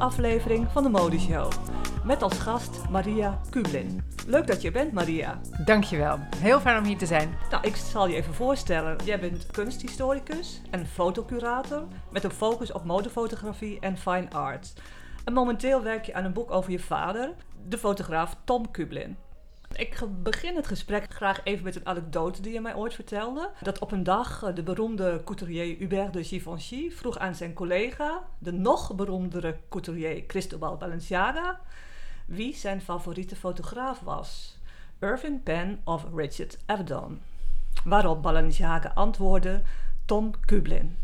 aflevering van de Modeshow. Met als gast Maria Kublin. Leuk dat je bent, Maria. Dankjewel. Heel fijn om hier te zijn. Nou, ik zal je even voorstellen. Jij bent kunsthistoricus en fotocurator met een focus op modefotografie en fine arts. En momenteel werk je aan een boek over je vader, de fotograaf Tom Kublin. Ik begin het gesprek graag even met een anekdote die je mij ooit vertelde. Dat op een dag eh, de beroemde couturier Hubert de Givenchy vroeg aan zijn collega, de nog beroemdere couturier Cristobal Balenciaga, wie zijn favoriete fotograaf was. Irving Penn of Richard Avedon. Waarop Balenciaga antwoordde Tom Kublin.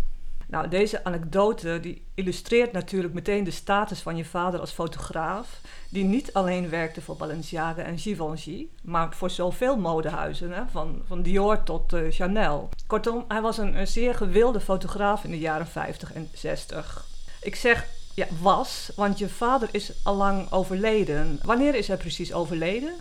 Nou, deze anekdote die illustreert natuurlijk meteen de status van je vader als fotograaf, die niet alleen werkte voor Balenciaga en Givenchy, maar voor zoveel modehuizen, hè, van, van Dior tot eh, Chanel. Kortom, hij was een, een zeer gewilde fotograaf in de jaren 50 en 60. Ik zeg ja, was, want je vader is allang overleden. Wanneer is hij precies overleden?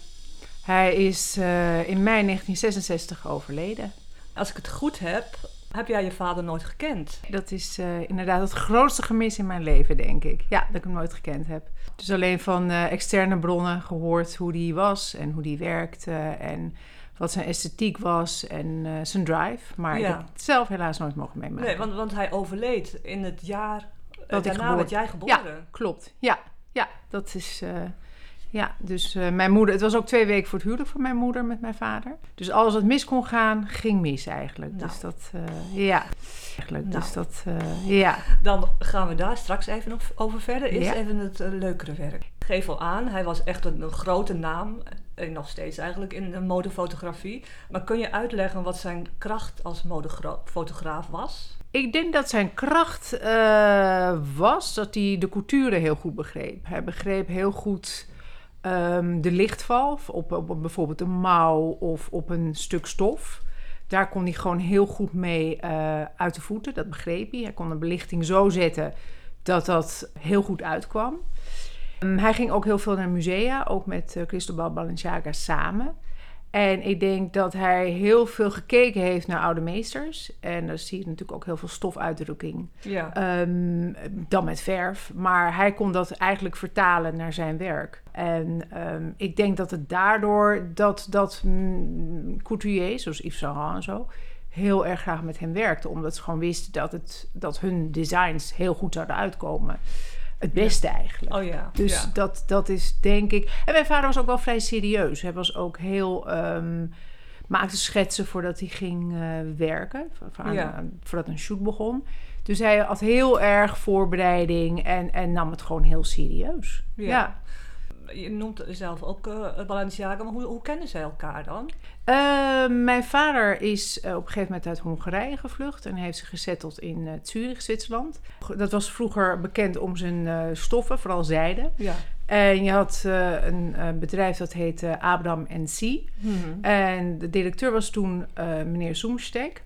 Hij is eh, in mei 1966 overleden. Als ik het goed heb, heb jij je vader nooit gekend. Dat is eh, inderdaad het grootste gemis in mijn leven, denk ik. Ja, dat ik hem nooit gekend heb. Dus alleen van eh, externe bronnen gehoord hoe die was en hoe die werkte en wat zijn esthetiek was en eh, zijn drive. Maar ik Ja. heb het zelf helaas nooit mogen meemaken. Nee, want, want hij overleed in het jaar Dat ik daarna werd jij geboren. Klopt, ja. Ja, dat is... ja, dus eh, mijn moeder... Het was ook twee weken voor het huwelijk van mijn moeder met mijn vader. Dus alles wat mis kon gaan, ging mis eigenlijk. Nou. Dus dat... eh, ja. Eigenlijk, Nou. dus dat... eh, ja. Dan gaan we daar straks even op- over verder. Eerst Ja. even het leukere werk. Ik geef al aan, hij was echt een, een grote naam. En nog steeds eigenlijk in de modefotografie. Maar kun je uitleggen wat zijn kracht als modefotograaf was? Ik denk dat zijn kracht was dat hij de couture heel goed begreep. Hij begreep heel goed ehm, de lichtval op, op, bijvoorbeeld een mouw of op een stuk stof. Daar kon hij gewoon heel goed mee eh, uit de voeten, dat begreep hij. Hij kon de belichting zo zetten dat dat heel goed uitkwam. Ehm, hij ging ook heel veel naar musea, ook met Cristobal Balenciaga samen. En ik denk dat hij heel veel gekeken heeft naar oude meesters. En dan zie je natuurlijk ook heel veel stofuitdrukking. Ja. Ehm, dan met verf. Maar hij kon dat eigenlijk vertalen naar zijn werk. En ehm, ik denk dat het daardoor dat, dat mm, couturiers, zoals Yves Saint Laurent en zo... heel erg graag met hem werkten. Omdat ze gewoon wisten dat, het, dat hun designs heel goed zouden uitkomen. Het beste eigenlijk. Oh ja. Dus ja. dat, dat is denk ik. En mijn vader was ook wel vrij serieus. Hij was ook heel. ehm, maakte schetsen voordat hij ging eh, werken. voor- Ja. aan- voordat een shoot begon. Dus hij had heel erg voorbereiding en, en nam het gewoon heel serieus. Ja. Ja. Je noemt zelf ook eh, Balenciaga, maar hoe, hoe kennen zij elkaar dan? Eh, mijn vader is eh, op een gegeven moment uit Hongarije gevlucht en heeft zich gezetteld in eh, Zurich, Zwitserland. Dat was vroeger bekend om zijn eh, stoffen, vooral zijde. Ja. En je had eh, een eh, bedrijf dat heette Abraham C. Mhm. En de directeur was toen eh, meneer Zoomstek.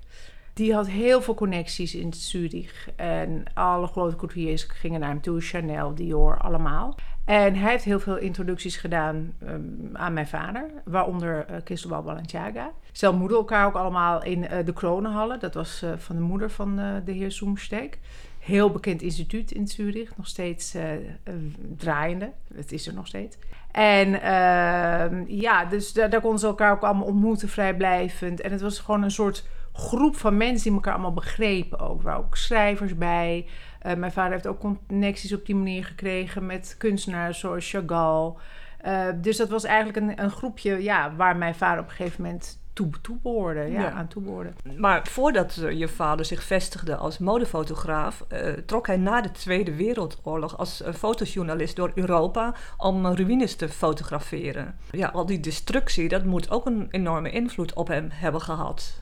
Die had heel veel connecties in Zurich. En alle grote couturiers gingen naar hem toe. Chanel, Dior, allemaal. En hij heeft heel veel introducties gedaan ehm, aan mijn vader. Waaronder eh Cristobal Balenciaga. Ze ontmoetten elkaar ook allemaal in eh, de Kronenhallen. Dat was eh, van de moeder van de heer Zoomstek. Heel bekend instituut in Zurich. Nog steeds draaiende. Het is er nog steeds. En ehm, ja, dus daar, daar konden ze elkaar ook allemaal ontmoeten, vrijblijvend. En het was gewoon een soort groep van mensen die elkaar allemaal begrepen ook. Waren ook schrijvers bij. Eh, mijn vader heeft ook connecties op die manier gekregen met kunstenaars zoals Chagall. Eh, dus dat was eigenlijk een, een groepje ja, waar mijn vader op een gegeven moment toe, toe behoorde, ja, Ja. aan toe behoorde. Maar voordat je vader zich vestigde als modefotograaf, eh, trok hij na de Tweede Wereldoorlog als fotojournalist door Europa om ruïnes te fotograferen. Ja, al die destructie, dat moet ook een enorme invloed op hem hebben gehad.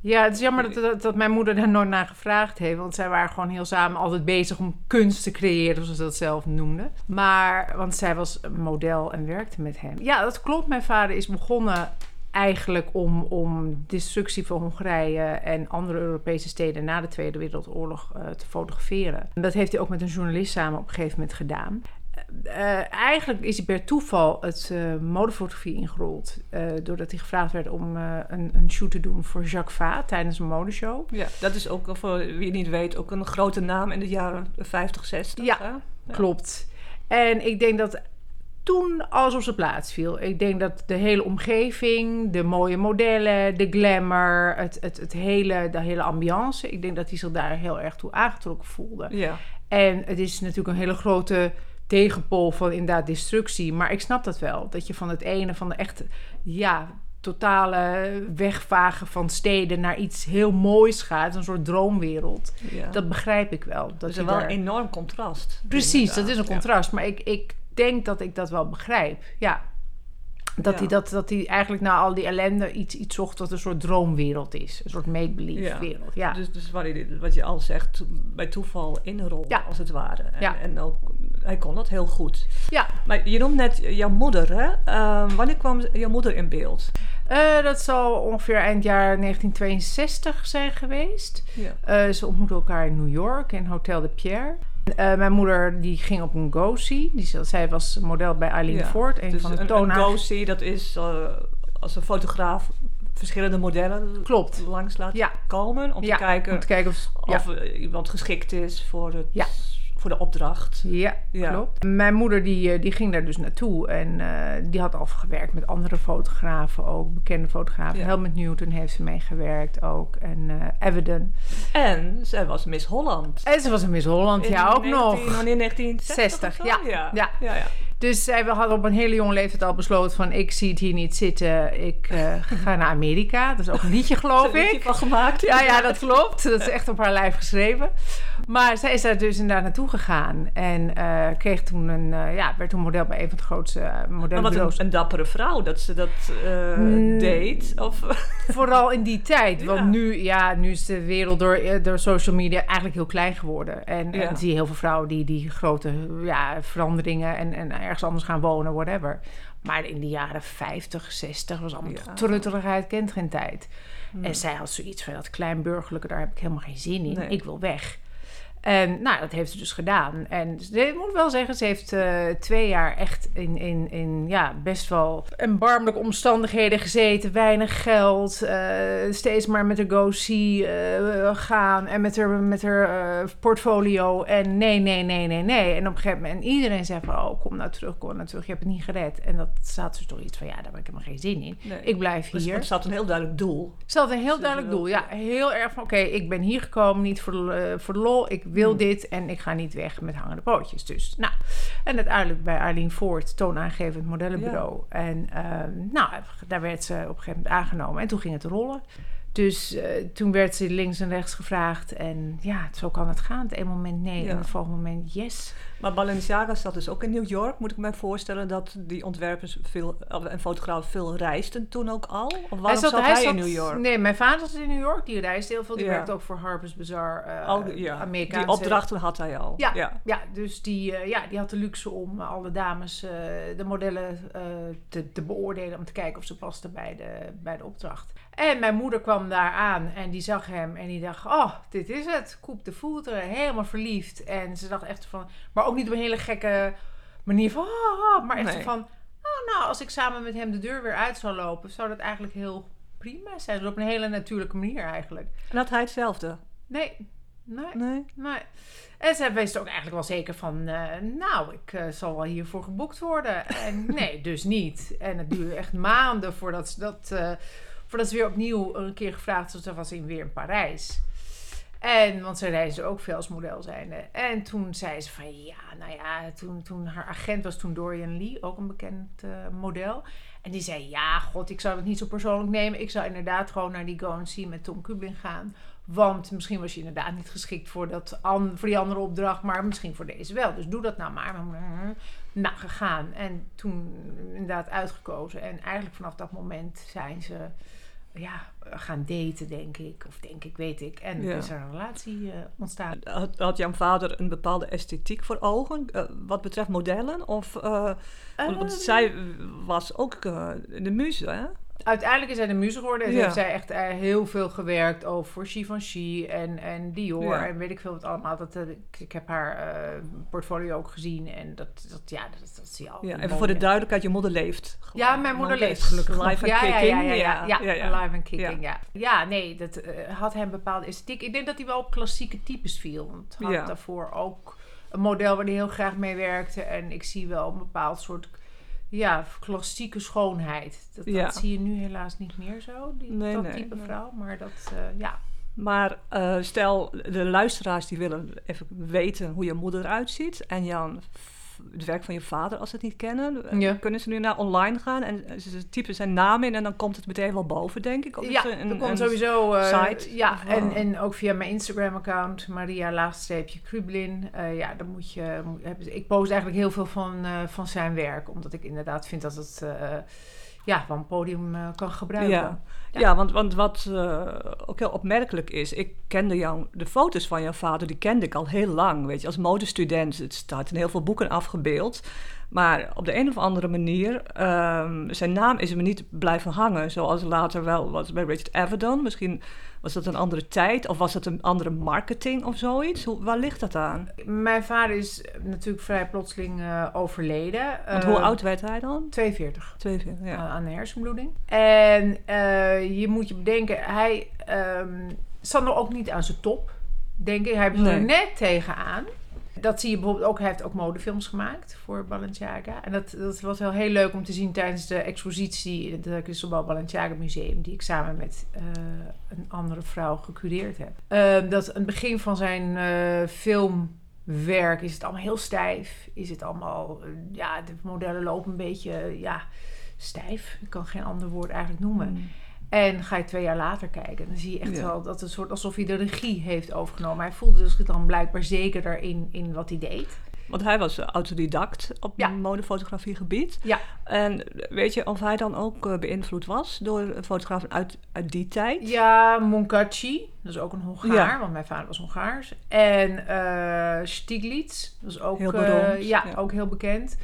Ja, het is jammer dat, dat, dat mijn moeder daar nooit naar gevraagd heeft. Want zij waren gewoon heel samen altijd bezig om kunst te creëren, zoals ze dat zelf noemden. Maar, want zij was een model en werkte met hem. Ja, dat klopt. Mijn vader is begonnen eigenlijk om, om destructie van Hongarije en andere Europese steden na de Tweede Wereldoorlog uh, te fotograferen. En dat heeft hij ook met een journalist samen op een gegeven moment gedaan. Uh, eigenlijk is hij per toeval het uh, modefotografie ingerold. doordat hij gevraagd werd om een, een, shoot te doen voor Jacques Vaat tijdens een modeshow. Ja, dat is ook, voor wie niet weet, ook een grote naam in de jaren 50, 60. Ja, ja. klopt. En ik denk dat toen alles op zijn plaats viel. Ik denk dat de hele omgeving, de mooie modellen, de glamour, het, het, het hele, de hele ambiance, ik denk dat hij zich daar heel erg toe aangetrokken voelde. Ja. En het is natuurlijk een hele grote tegenpol van inderdaad destructie. Maar ik snap dat wel. Dat je van het ene, van de echte, ja, totale wegvagen van steden naar iets heel moois gaat. Een soort droomwereld. Ja. Dat begrijp ik wel. Dat is wel een enorm contrast. Precies, dat is een contrast. Maar ik, ik denk dat ik dat wel begrijp. Ja. Dat, hij, dat, dat hij eigenlijk na al die ellende iets, iets zocht wat een soort droomwereld is. Een soort make-believe wereld. Ja. Dus, dus wat, je, wat je al zegt, bij toeval inrollen ja. als het ware. En, ja. en ook, hij kon dat heel goed. Ja. Maar je noemt net jouw moeder, hè? Uh, wanneer kwam jouw moeder in beeld? Uh, dat zal ongeveer eind jaar 1962 zijn geweest. Ja. Uh, ze ontmoetten elkaar in New York in Hotel de Pierre. Uh, mijn moeder die ging op een go-see. Die, zij was model bij Eileen ja. Ford. Een dus van de een, een go-see, dat is uh, als een fotograaf verschillende modellen Klopt. langs laat ja. komen. Om, ja, te kijken om te kijken of, of iemand geschikt is voor het... Voor de opdracht. Ja, ja. klopt. Mijn moeder die, die ging daar dus naartoe en uh, die had al gewerkt met andere fotografen ook, bekende fotografen. Ja. Helmut Newton heeft ze meegewerkt ook en uh. En zij was Miss Holland. En ze was een Miss Holland, In ja ook 19, nog. Wanneer 1960? ja. Ja. Ja. ja, ja. Dus zij had op een hele jonge leeftijd al besloten van... ik zie het hier niet zitten, ik uh, ga naar Amerika. Dat is ook een liedje, geloof ik. Een liedje van gemaakt. Ja, ja, dat klopt. Dat is echt op haar lijf geschreven. Maar zij is daar dus inderdaad naartoe gegaan. En uh, kreeg toen een... Uh, ja, werd toen model bij een van de grootste modellenbureaus. Wat een, een, dappere vrouw dat ze dat mm, deed. Of... Vooral in die tijd. Want nu, ja, nu is de wereld door, door social media eigenlijk heel klein geworden. En, ja. en zie je heel veel vrouwen die, die grote ja, veranderingen... En, en ergens anders gaan wonen, whatever. Maar in de jaren 50, 60 was allemaal ja. trutterigheid, kent geen tijd. Hmm. En zij had zoiets van dat kleinburgerlijke, daar heb ik helemaal geen zin in. Nee. Ik wil weg. En nou, dat heeft ze dus gedaan. En ik moet wel zeggen, ze heeft uh, twee jaar echt in, in, in ja, best wel erbarmelijke omstandigheden gezeten. Weinig geld. Uh, steeds maar met haar go-see uh, gaan. En met haar, met haar portfolio. En nee, nee, nee, nee, nee. En op een gegeven moment, en iedereen zei van, oh, kom nou terug, kom nou terug. Je hebt het niet gered. En dat staat dus toch iets van, ja, daar heb ik helemaal geen zin in. Nee. Ik blijf hier. Dus het staat een heel duidelijk doel. Het staat een heel duidelijk doel, ja. Heel erg van, oké, okay, ik ben hier gekomen, niet voor de, voor de lol. Ik wil hmm. dit en ik ga niet weg met hangende pootjes. Dus, nou. En uiteindelijk bij Arlene Ford, toonaangevend modellenbureau. Ja. En uh, nou, daar werd ze op een gegeven moment aangenomen. En toen ging het rollen. Dus uh, toen werd ze links en rechts gevraagd. En ja, zo kan het gaan. Het ene moment nee Ja. en het volgende moment yes. Maar Balenciaga zat dus ook in New York. Moet ik mij voorstellen dat die ontwerpers veel, en fotografen veel reisden toen ook al? Of waarom zat, hij, in New York? Nee, mijn vader zat in New York. Die reisde heel veel. Die Ja. werkte ook voor Harper's Bazaar. uh, Al, ja. Amerikaanse... Die opdrachten had hij al. Ja, ja. ja. dus die, uh, ja, die had de luxe om alle dames, de modellen te, te, beoordelen. Om te kijken of ze pasten bij de, bij de opdracht. En mijn moeder kwam daar aan en die zag hem en die dacht: Oh, dit is het. Koep de voeten, helemaal verliefd. En ze dacht echt van, maar ook niet op een hele gekke manier van, oh, oh, maar echt Nee. van: Oh, nou, als ik samen met hem de deur weer uit zou lopen, zou dat eigenlijk heel prima zijn. Dus op een hele natuurlijke manier eigenlijk. En had hij hetzelfde? Nee, nee. Nee. Nee. En ze er ook eigenlijk wel zeker van, uh, nou, ik uh, zal wel hiervoor geboekt worden. En nee, dus niet. En het duurde echt maanden voordat ze, dat, uh, voordat ze weer opnieuw een keer gevraagd was. Ze was in weer in Parijs. En, want ze reisde ook veel als model zijnde. En toen zei ze van, ja, nou ja, toen, toen haar agent was toen Dorian Lee, ook een bekend model. En die zei, ja, god, ik zou het niet zo persoonlijk nemen. Ik zou inderdaad gewoon naar die Go See met Tom Kublin gaan. Want misschien was je inderdaad niet geschikt voor, dat voor die andere opdracht, maar misschien voor deze wel. Dus doe dat nou maar. Nou, gegaan. En toen inderdaad uitgekozen. En eigenlijk vanaf dat moment zijn ze ja, gaan daten, denk ik. Of denk ik, weet ik. En Ja. is er een relatie uh, ontstaan. Had, had jouw vader een bepaalde esthetiek voor ogen? Uh, wat betreft modellen? Of, uh, want Ehm. zij was ook de muze, hè? Uiteindelijk is hij de muze geworden. En Ja. heeft zij echt eh, heel veel gewerkt over voor Givenchy en, en Dior. Ja. En weet ik veel wat allemaal. Dat, eh, ik, ik heb haar eh, portfolio ook gezien. En dat, dat ja, dat, dat zie je al. Ja, even voor de duidelijkheid, je moeder leeft. gewoon. Ja, mijn moeder leeft gelukkig. Live and ja, ja, kicking. ja, ja, ja, ja, ja, ja. live and kicking, ja. Ja, nee, dat had hem bepaalde esthetiek. Ik denk dat hij wel op klassieke types viel. Want had daarvoor ook een model waar hij heel graag mee werkte. En ik zie wel een bepaald soort ja, klassieke schoonheid. Dat, Ja. dat zie je nu helaas niet meer zo, die, Nee, dat nee, type nee. vrouw. Maar dat, eh, ja. Maar eh, stel, de luisteraars die willen even weten hoe je moeder eruit ziet. En Jan, het werk van je vader, als ze het niet kennen. eh, Ja. Kunnen ze nu naar online gaan en ze typen zijn naam in en dan komt het meteen wel boven, denk ik. Of Ja, er een- er komt een- sowieso... eh, site? Ja, en, en ook via mijn Instagram-account, Maria Laagstreepje Krublin. Eh, ja, dan moet je... moet- ik post eigenlijk heel veel van, van zijn werk. Omdat ik inderdaad vind dat het... ja, van een podium eh, kan gebruiken. Ja. Ja. Ja, want, want wat eh, ook heel opmerkelijk is, ik kende jou, de foto's van jouw vader, die kende ik al heel lang, weet je, als modestudent. Het staat in heel veel boeken afgebeeld. Maar op de een of andere manier, ehm, zijn naam is me niet blijven hangen, zoals later wel was bij Richard Avedon. Misschien was dat een andere tijd, of was dat een andere marketing of zoiets? Hoe, waar ligt dat aan? Mijn vader is natuurlijk vrij plotseling eh, overleden. Want Eh, hoe oud werd hij dan? 42. 42, ja. eh, aan een hersenbloeding. En eh, je moet je bedenken, hij ehm zat nog ook niet aan zijn top, denk ik. Hij was Nee. er net tegenaan. Dat zie je bijvoorbeeld ook. Hij heeft ook modefilms gemaakt voor Balenciaga. En dat, dat was wel heel leuk om te zien tijdens de expositie in het Cristobal Balenciaga Museum, die ik samen met eh, een andere vrouw gecureerd heb. Ehm, dat aan het begin van zijn eh, filmwerk is het allemaal heel stijf. Is het allemaal, eh, ja, de modellen lopen een beetje, ja, stijf. Ik kan geen ander woord eigenlijk noemen. Mm. En ga je twee jaar later kijken, dan zie je echt Ja. wel dat het een soort alsof hij de regie heeft overgenomen. Hij voelde zich dan blijkbaar zekerder in, in wat hij deed. Want hij was autodidact op Ja. modefotografiegebied. Ja. En weet je of hij dan ook eh, beïnvloed was door fotografen uit, uit die tijd? Ja, Moncaci, dat is ook een Hongaar, Ja. want mijn vader was Hongaars. En eh Stiglitz, dat is ook, Heel eh, ja, ja. ook heel bekend.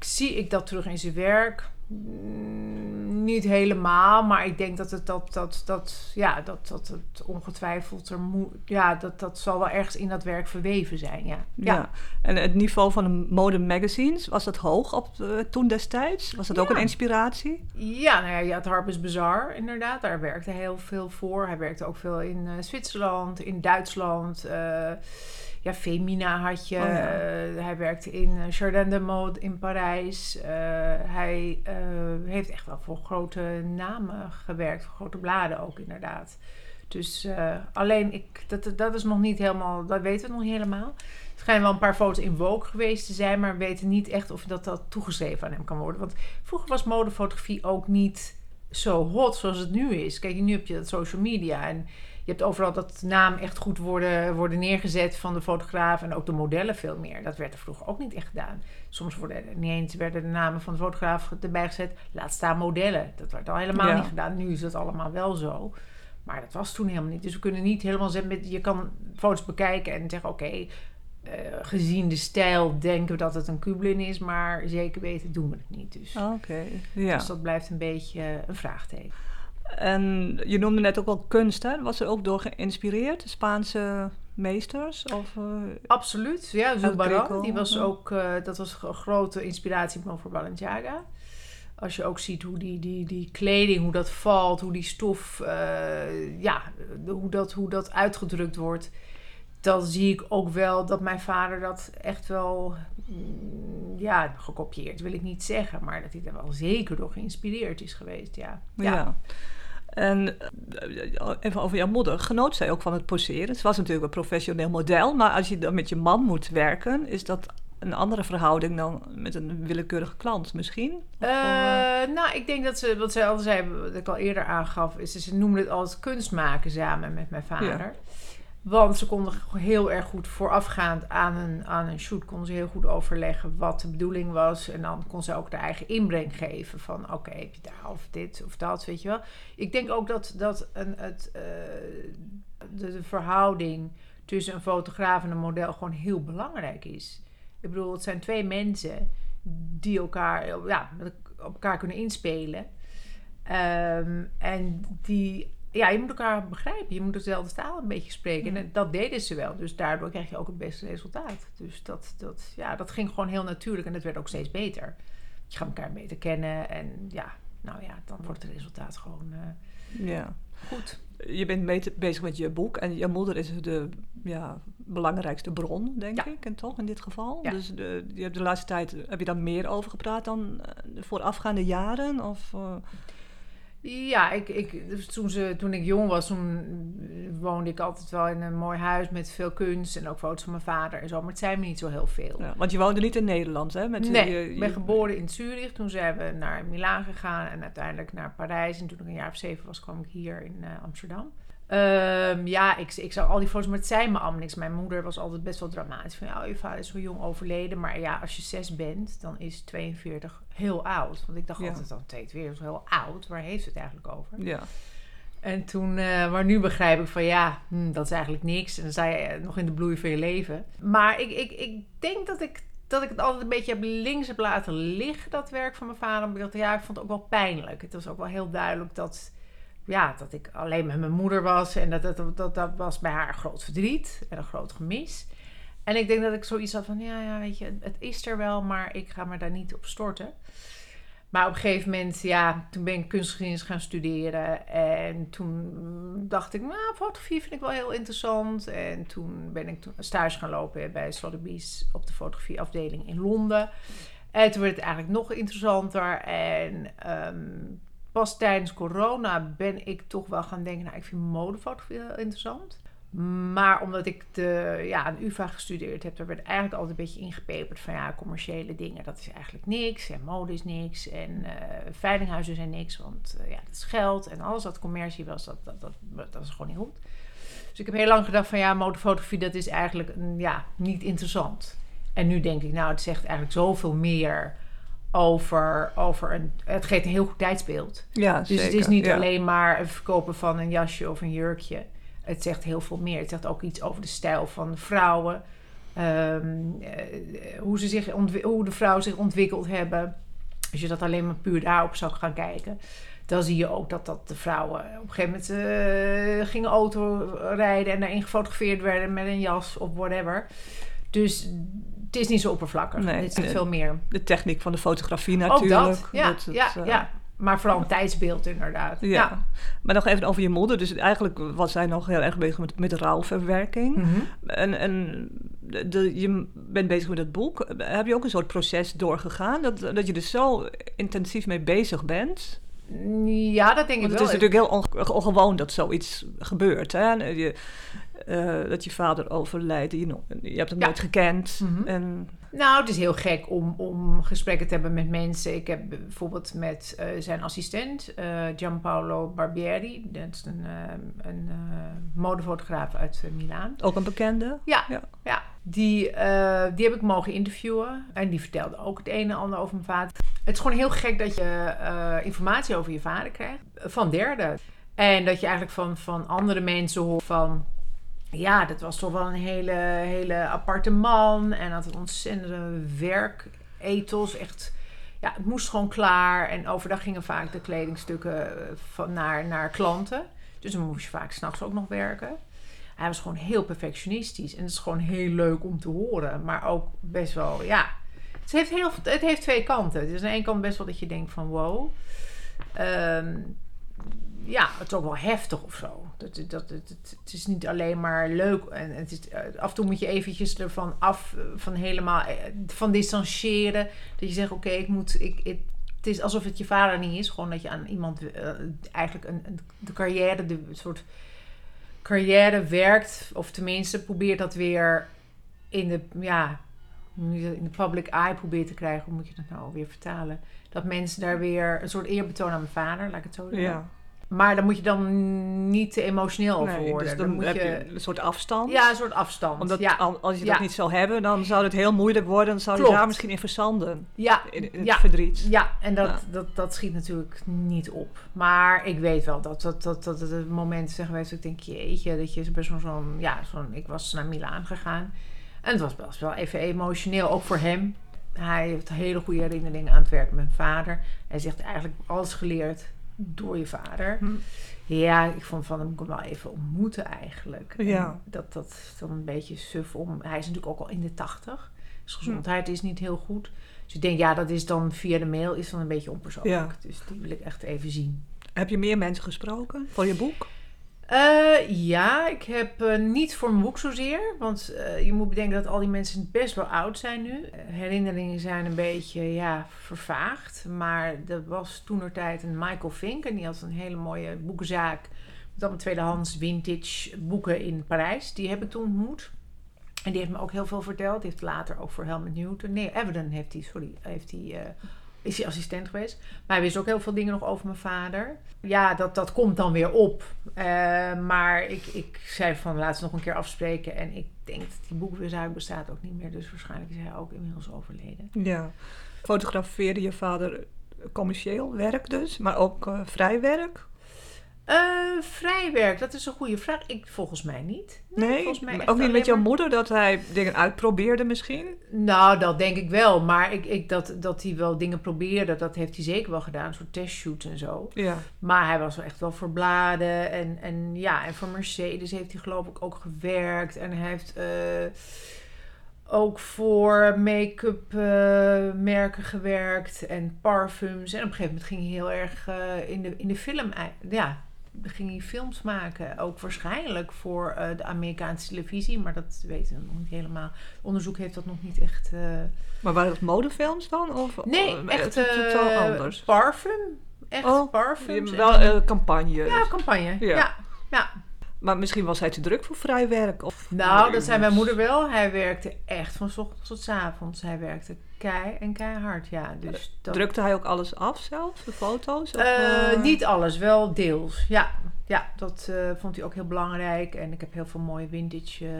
Zie ik dat terug in zijn werk? Mm, Niet helemaal, maar ik denk dat het dat, dat, dat, ja, dat, dat het ongetwijfeld er moet, ja, dat, dat zal wel ergens in dat werk verweven zijn, ja. Ja. En het niveau van de mode magazines, was dat hoog op, eh, toen destijds? Was dat ook een inspiratie? Ja, nou ja, je had Harper's Bazaar inderdaad. Daar werkte hij heel veel voor. Hij werkte ook veel in eh, Zwitserland, in Duitsland. eh, ja, Femina had je. Oh ja. Eh, hij werkte in eh, Jardin de Mode in Parijs. Eh, hij heeft echt wel voor grote namen gewerkt. Voor grote bladen ook inderdaad. Dus alleen, ik, dat, dat is nog niet helemaal... Dat weten we nog niet helemaal. Er schijnen wel een paar foto's in Vogue geweest te zijn... maar we weten niet echt of dat, dat toegeschreven aan hem kan worden. Want vroeger was modefotografie ook niet zo hot zoals het nu is. Kijk, nu heb je dat social media en je hebt overal dat naam echt goed worden, worden neergezet van de fotograaf en ook de modellen veel meer. Dat werd er vroeger ook niet echt gedaan. Soms worden er niet eens werden de namen van de fotograaf erbij gezet. Laat staan modellen. Dat werd al helemaal Ja. niet gedaan. Nu is dat allemaal wel zo. Maar dat was toen helemaal niet. Dus we kunnen niet helemaal zeggen, met, je kan foto's bekijken en zeggen, oké, eh, gezien de stijl denken we dat het een Kublin is, maar zeker weten doen we het niet. Dus, ja. dus dat blijft een beetje een vraagteken. En je noemde net ook wel kunst, hè? Was er ook door geïnspireerd? Spaanse meesters? Of, eh, Absoluut, ja. Greco, die was ook, eh, dat was een grote inspiratiebron voor Balenciaga. Als je ook ziet hoe die, die, die kleding, hoe dat valt, hoe die stof, eh, ja, hoe dat, hoe dat uitgedrukt wordt. Dan zie ik ook wel dat mijn vader dat echt wel, mm, ja, gekopieerd wil ik niet zeggen. Maar dat hij er wel zeker door geïnspireerd is geweest, ja. ja. En eh, even over jouw moeder. Genoot zij ook van het poseren? Ze was natuurlijk een professioneel model, maar als je dan met je man moet werken, is dat een andere verhouding dan met een willekeurige klant misschien? Eh, Eh, nou, ik denk dat ze, wat zij altijd zei, wat ik al eerder aangaf, is ze noemde het altijd kunst maken samen met mijn vader. Want ze konden heel erg goed voorafgaand aan een, aan een shoot, konden ze heel goed overleggen wat de bedoeling was. En dan kon ze ook de eigen inbreng geven van oké, heb je daar of dit of dat, weet je wel. Ik denk ook dat, dat een, het, eh, de, verhouding tussen een fotograaf en een model gewoon heel belangrijk is. Ik bedoel, het zijn twee mensen die elkaar, ja, op elkaar kunnen inspelen. Ehm, en die, ja, je moet elkaar begrijpen. Je moet dezelfde taal een beetje spreken. En dat deden ze wel. Dus daardoor krijg je ook het beste resultaat. Dus dat, dat, ja, dat ging gewoon heel natuurlijk. En het werd ook steeds beter. Je gaat elkaar beter kennen. En ja, nou ja, dan wordt het resultaat gewoon eh, Ja. goed. Je bent bezig met je boek en je moeder is de ja, belangrijkste bron, denk Ja. ik, en toch in dit geval. Ja. Dus de, je hebt de laatste tijd, heb je daar meer over gepraat dan eh, de voorafgaande jaren? Of, eh, Ja, ik, ik, dus toen, ze, toen ik jong was, toen woonde ik altijd wel in een mooi huis met veel kunst en ook foto's van mijn vader en zo. Maar het zijn me niet zo heel veel. ja, want je woonde niet in Nederland, hè? Met, nee, je- ik ben geboren in Zurich. Toen zijn we naar Milaan gegaan en uiteindelijk naar Parijs. En toen ik een jaar of zeven was, kwam ik hier in eh, Amsterdam. Ehm, ja, ik, ik zag al die foto's, maar het zei me allemaal niks. Mijn moeder was altijd best wel dramatisch. Van, ja, je vader is zo jong overleden. Maar ja, als je zes bent, dan is 42 heel oud. Want ik dacht Ja. altijd dan, 42 is heel oud. Waar heeft het eigenlijk over? Ja, En toen, eh, maar nu begrijp ik van ja, hm, dat is eigenlijk niks. En dan sta je eh, nog in de bloei van je leven. Maar ik, ik, ik denk dat ik, dat ik het altijd een beetje heb links heb laten liggen, dat werk van mijn vader. Omdat ja, ik vond het ook wel pijnlijk. Het was ook wel heel duidelijk dat, ja, dat ik alleen met mijn moeder was. En dat, dat, dat, dat was bij haar een groot verdriet en een groot gemis. En ik denk dat ik zoiets had van, ja, ja, weet je, het is er wel, maar ik ga me daar niet op storten. Maar op een gegeven moment, ja, toen ben ik kunstgeschiedenis gaan studeren. En toen dacht ik, nou, fotografie vind ik wel heel interessant. En toen ben ik stage gaan lopen bij Sotheby's op de fotografieafdeling in Londen. En toen werd het eigenlijk nog interessanter. En ehm, pas tijdens corona ben ik toch wel gaan denken, nou, ik vind modefotografie heel interessant. Maar omdat ik de, ja, aan UvA gestudeerd heb, daar werd eigenlijk altijd een beetje ingepeperd van ja, commerciële dingen, dat is eigenlijk niks. En mode is niks. En eh veilinghuizen zijn niks, want eh, ja, dat is geld. En alles wat commercie was, dat, dat, dat, dat is gewoon niet goed. Dus ik heb heel lang gedacht van ja, modefotografie, dat is eigenlijk mm, ja, niet interessant. En nu denk ik, nou, het zegt eigenlijk zoveel meer over, over een... Het geeft een heel goed tijdsbeeld. ja Dus zeker. het is niet ja. alleen maar het verkopen van een jasje of een jurkje. Het zegt heel veel meer. Het zegt ook iets over de stijl van vrouwen. Ehm, eh, hoe, ze zich hoe de vrouwen zich ontwikkeld hebben. Als je dat alleen maar puur daarop zou gaan kijken. Dan zie je ook dat, dat de vrouwen op een gegeven moment eh, gingen autorijden en daarin gefotografeerd werden met een jas of whatever. Dus het is niet zo oppervlakkig. Nee, het en- veel meer. De techniek van de fotografie Ook natuurlijk. dat, ja, Dat het, ja, eh, ja. Maar vooral een tijdsbeeld inderdaad. Ja. ja. Maar nog even over je moeder. Dus eigenlijk was zij nog heel erg bezig met, met rouwverwerking. Mhm. En, en de, de- je bent bezig met het boek. Heb je ook een soort proces doorgegaan? Dat, dat je er zo intensief mee bezig bent? Ja, dat denk Want ik het is wel. natuurlijk heel onge- ongewoon dat zoiets gebeurt. Hè? Je, eh, dat je vader overlijdt. Je, hebt hem Ja. nooit gekend. Mhm. En, Nou, het is heel gek om, om gesprekken te hebben met mensen. Ik heb bijvoorbeeld met eh, zijn assistent, eh, Gianpaolo Barbieri. Dat is een, een modefotograaf uit Milaan. ook een bekende. Ja, Ja. ja. Die, die heb ik mogen interviewen. En die vertelde ook het een en ander over mijn vader. Het is gewoon heel gek dat je informatie over je vader krijgt van derden. En dat je eigenlijk van, van andere mensen hoort van... Ja, dat was toch wel een hele, hele aparte man. En had een ontzettende werkethos. Echt, ja, het moest gewoon klaar. En overdag gingen vaak de kledingstukken eh, van, naar, naar klanten. Dus dan moest je vaak s'nachts ook nog werken. Hij was gewoon heel perfectionistisch. En het is gewoon heel leuk om te horen. Maar ook best wel, ja. Het heeft, heel, het heeft twee kanten. Het is aan de ene kant best wel dat je denkt van wow. Ehm, ja, het is ook wel heftig of zo. Dat, dat, dat, het, het is niet alleen maar leuk. En het is, eh, af en toe moet je eventjes ervan af, eh, van helemaal, eh, van distancieren. Dat je zegt, oké, ik moet, ik, het is alsof het je vader niet is. Gewoon dat je aan iemand eigenlijk een, een, de carrière, de soort carrière werkt. Of tenminste probeert dat weer in de, ja, in de public eye probeert te krijgen. Hoe moet je dat nou weer vertalen? Dat mensen daar weer een soort eerbetoon aan mijn vader, laat ik het zo zeggen. Ja. Maar daar moet je dan niet te emotioneel over Nee, worden. dus dan, moet heb je, een soort afstand. ja, een soort afstand. Omdat ja, als je Ja. dat niet zou hebben, dan zou het heel moeilijk worden. Dan zou je daar misschien in verzanden. ja, In, in het Ja. verdriet. ja, en dat. Dat, dat schiet natuurlijk niet op. Maar ik weet wel dat dat, dat, dat, er momenten zijn geweest dat ik denk, jeetje, dat je best wel zo'n, ja, zo'n, ik was naar Milaan gegaan. En het was best wel even emotioneel, ook voor hem. Hij heeft hele goede herinneringen aan het werken met mijn vader. Hij zegt eigenlijk alles geleerd door je vader. Hm. Ja, ik vond van hem moet ik hem wel even ontmoeten eigenlijk. En Ja. dat, dat is dan een beetje suf om. Hij is natuurlijk ook al in de tachtig. Zijn gezondheid is niet heel goed. Dus ik denk, ja, dat is dan via de mail is dan een beetje onpersoonlijk. Ja. Dus die wil ik echt even zien. Heb je meer mensen gesproken voor je boek? Eh, ja, ik heb eh, niet voor mijn boek zozeer. Want eh, je moet bedenken dat al die mensen best wel oud zijn nu. Herinneringen zijn een beetje ja, vervaagd. Maar er was toenertijd een Michael Fink. En die had een hele mooie boekenzaak. Met allemaal tweedehands vintage boeken in Parijs. Die heb ik toen ontmoet. En die heeft me ook heel veel verteld. Die heeft later ook voor Helmut Newton... Nee, Everton heeft hij, sorry. Heeft hij, is hij assistent geweest. Maar hij wist ook heel veel dingen nog over mijn vader. Ja, dat, dat komt dan weer op. Eh, maar ik, ik zei van we nog een keer afspreken. En ik denk dat die boekweerzaak bestaat ook niet meer. Dus waarschijnlijk is hij ook inmiddels overleden. Ja. Fotografeerde je vader commercieel werk dus, maar ook eh, vrij werk? Eh, vrijwerk, dat is een goede vraag. Ik, volgens mij niet. Nee, volgens mij ook niet met jouw maar- moeder dat hij dingen uitprobeerde misschien? Nou, dat denk ik wel. Maar ik, ik, dat, dat hij wel dingen probeerde, dat heeft hij zeker wel gedaan. Een soort testshoots en zo. Ja. Maar hij was wel echt wel voor bladen. En, en ja, en voor Mercedes heeft hij geloof ik ook gewerkt. En hij heeft eh, ook voor make-up eh, merken gewerkt. En parfums. En op een gegeven moment ging hij heel erg in, de, in de film... Ja, ging hij films maken. Ook waarschijnlijk voor eh, de Amerikaanse televisie. Maar dat weten we nog niet helemaal. Onderzoek heeft dat nog niet echt... eh, Maar waren het modefilms dan? Of, Nee, of- echt totaal eh, anders. parfum. Echt Oh, parfums. En wel eh, campagne. ja, campagne. Ja. Ja. ja. Maar misschien was hij te druk voor vrij werk? Of Nou, dat zei mijn moeder wel. Hij werkte echt van 's ochtends tot 's avonds. Hij werkte kei en keihard, ja. Dus dat, Drukte hij ook alles af zelf, de foto's? Of, Eh, eh, niet alles, wel deels. Ja, ja dat eh, vond hij ook heel belangrijk. En ik heb heel veel mooie vintage eh,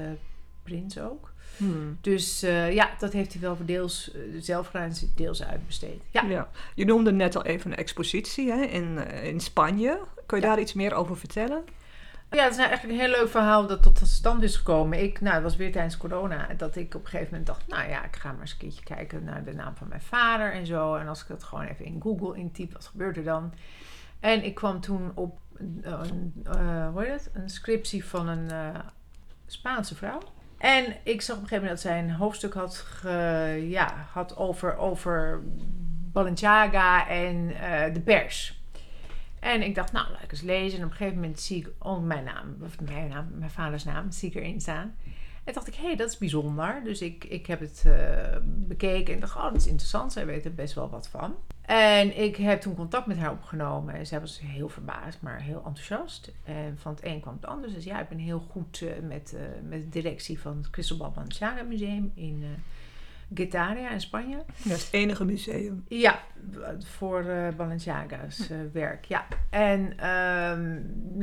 prints ook. Hmm. Dus eh, ja, dat heeft hij wel voor deels eh, zelf gedaan en deels uitbesteed. Ja. Ja. Je noemde net al even een expositie hè, in, eh, in Spanje. Kun je Ja. daar iets meer over vertellen? Ja, het is nou eigenlijk een heel leuk verhaal dat tot stand is gekomen. Ik, nou, het was weer tijdens corona dat ik op een gegeven moment dacht, nou ja, ik ga maar eens een keertje kijken naar de naam van mijn vader en zo. En als ik dat gewoon even in Google intyp, wat gebeurt er dan? En ik kwam toen op een, eh, hoe heet het? een scriptie van een eh, Spaanse vrouw. En ik zag op een gegeven moment dat zij een hoofdstuk had, ja, had over, over Balenciaga en eh, de pers. En ik dacht, nou, laat ik eens lezen. En op een gegeven moment zie ik onder mijn naam, of mijn naam, mijn vaders naam, zie ik erin staan. En dacht ik, hé, hey, dat is bijzonder. Dus ik, ik heb het eh, bekeken en dacht, oh, dat is interessant. Zij weet er best wel wat van. En ik heb toen contact met haar opgenomen. En zij was heel verbaasd, maar heel enthousiast. En van het een kwam het ander. Dus ja, ik ben heel goed eh, met, eh, met de directie van het Balenciaga Museum in Getaria in Spanje. Dat is het enige museum. Ja, voor eh Balenciaga's eh, werk. Ja. En ehm,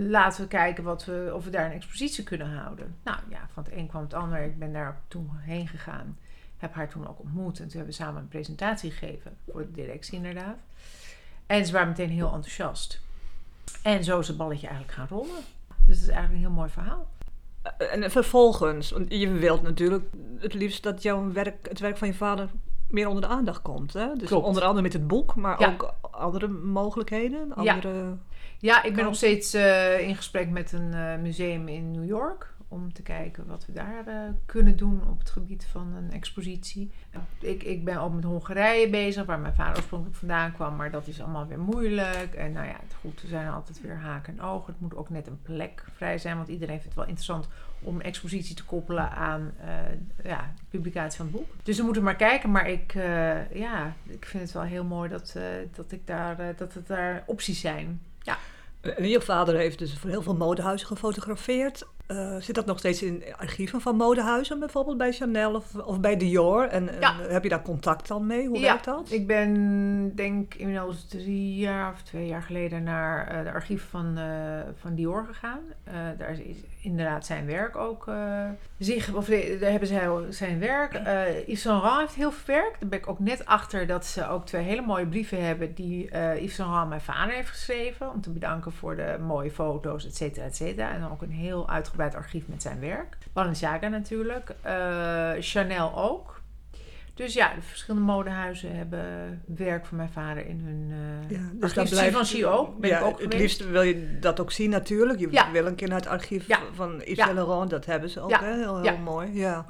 laten we kijken wat we, of we daar een expositie kunnen houden. Nou ja, van het een kwam het ander. Ik ben daar toen heen gegaan. Heb haar toen ook ontmoet. En toen hebben we samen een presentatie gegeven. Voor de directie inderdaad. En ze waren meteen heel enthousiast. En zo is het balletje eigenlijk gaan rollen. Dus dat is eigenlijk een heel mooi verhaal. Eh, En vervolgens, want je wilt natuurlijk het liefst dat jouw werk, het werk van je vader meer onder de aandacht komt. Hè? Dus Klopt. onder andere met het boek, maar Ja. ook andere mogelijkheden. Andere... Ja, ik ben nog steeds eh, in gesprek met een eh, museum in New York. Om te kijken wat we daar eh, kunnen doen op het gebied van een expositie. Ik, ik ben ook met Hongarije bezig, waar mijn vader oorspronkelijk vandaan kwam. Maar dat is allemaal weer moeilijk. En nou ja, goed, er zijn altijd weer haken en ogen. Het moet ook net een plek vrij zijn. Want iedereen vindt het wel interessant om een expositie te koppelen aan ja, de publicatie van het boek. Dus we moeten maar kijken. Maar ik, ja, ik vind het wel heel mooi dat, dat, ik daar, dat het daar opties zijn. En je vader heeft dus voor heel veel modehuizen gefotografeerd. Eh, zit dat nog steeds in archieven van modehuizen, bijvoorbeeld bij Chanel of, of bij Dior? En, en Ja. heb je daar contact dan mee? Hoe Ja, werkt dat? Ik ben, denk inmiddels drie jaar of twee jaar geleden naar eh, de archief van, eh, van Dior gegaan. Eh, daar is inderdaad zijn werk ook. eh, zich, of daar hebben zij zijn werk. Eh Yves Saint Laurent heeft heel veel werk. Daar ben ik ook net achter dat ze ook twee hele mooie brieven hebben die eh Yves Saint Laurent mijn vader heeft geschreven. Om te bedanken voor de mooie foto's, et cetera, et cetera. En ook een heel uitgebreid archief met zijn werk. Balenciaga natuurlijk. Eh, Chanel ook. Dus ja, de verschillende modehuizen hebben werk van mijn vader in hun uh, Ja, dus dan blijft- Givenchy ook. Ben ja, ik ook het liefst wil je dat ook zien natuurlijk. Je Ja. wil een keer naar het archief van Yves. Saint Laurent. Dat hebben ze ook, hè? Heel, heel mooi. Ja.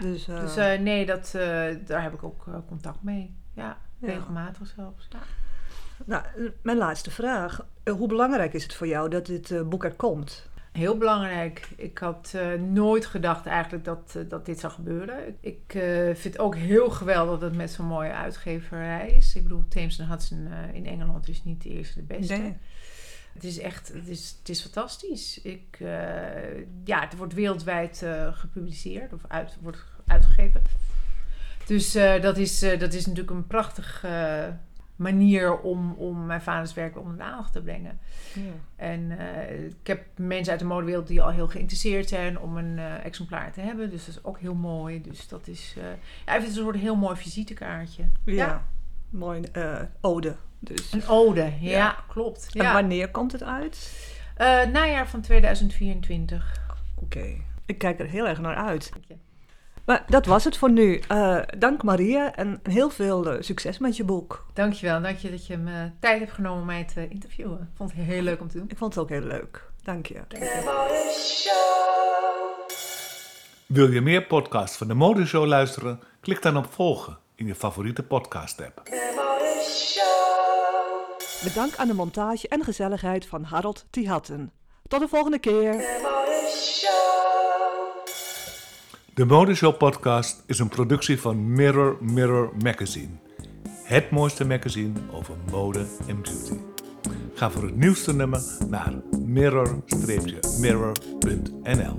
Dus, eh, Dus eh, nee, dat, eh, daar heb ik ook eh, contact mee. Ja, regelmatig zelfs. Nou, eh, mijn laatste vraag. Eh, hoe belangrijk is het voor jou dat dit eh, boek er komt? Heel belangrijk. Ik had eh, nooit gedacht eigenlijk dat, eh, dat dit zou gebeuren. Ik eh, vind het ook heel geweldig dat het met zo'n mooie uitgeverij is. Ik bedoel, Thames Hudson in Engeland is niet de eerste de beste. Nee. Het is echt, het is, het is fantastisch. Ik, ja, het wordt wereldwijd gepubliceerd of uit, wordt uitgegeven. Dus dat, is, dat is natuurlijk een prachtige manier om, om mijn vaders werk onder de aandacht te brengen. Ja. En eh, ik heb mensen uit de modewereld die al heel geïnteresseerd zijn om een eh, exemplaar te hebben. Dus dat is ook heel mooi. Dus dat is, eh, ja, een soort heel mooi visitekaartje. Ja. Ja. Mooi ode. Dus. Een ode, ja, Ja. klopt. En wanneer komt het uit? Najaar van 2024. Oké. Ik kijk er heel erg naar uit. Maar dat was het voor nu. Eh, dank Maria en heel veel eh, succes met je boek. Dankjewel. Dank je dat je me tijd hebt genomen om mij te interviewen. Ik vond het heel leuk om te doen. Ik vond het ook heel leuk. Dank je. Wil je meer podcasts van de Modeshow luisteren? Klik dan op volgen in je favoriete podcast-app. Bedankt aan de montage en gezelligheid van Harold Tihatten. Tot de volgende keer. De Modeshow podcast is een productie van Mirror Mirror Magazine. Het mooiste magazine over mode en beauty. Ga voor het nieuwste nummer naar mirror-mirror.nl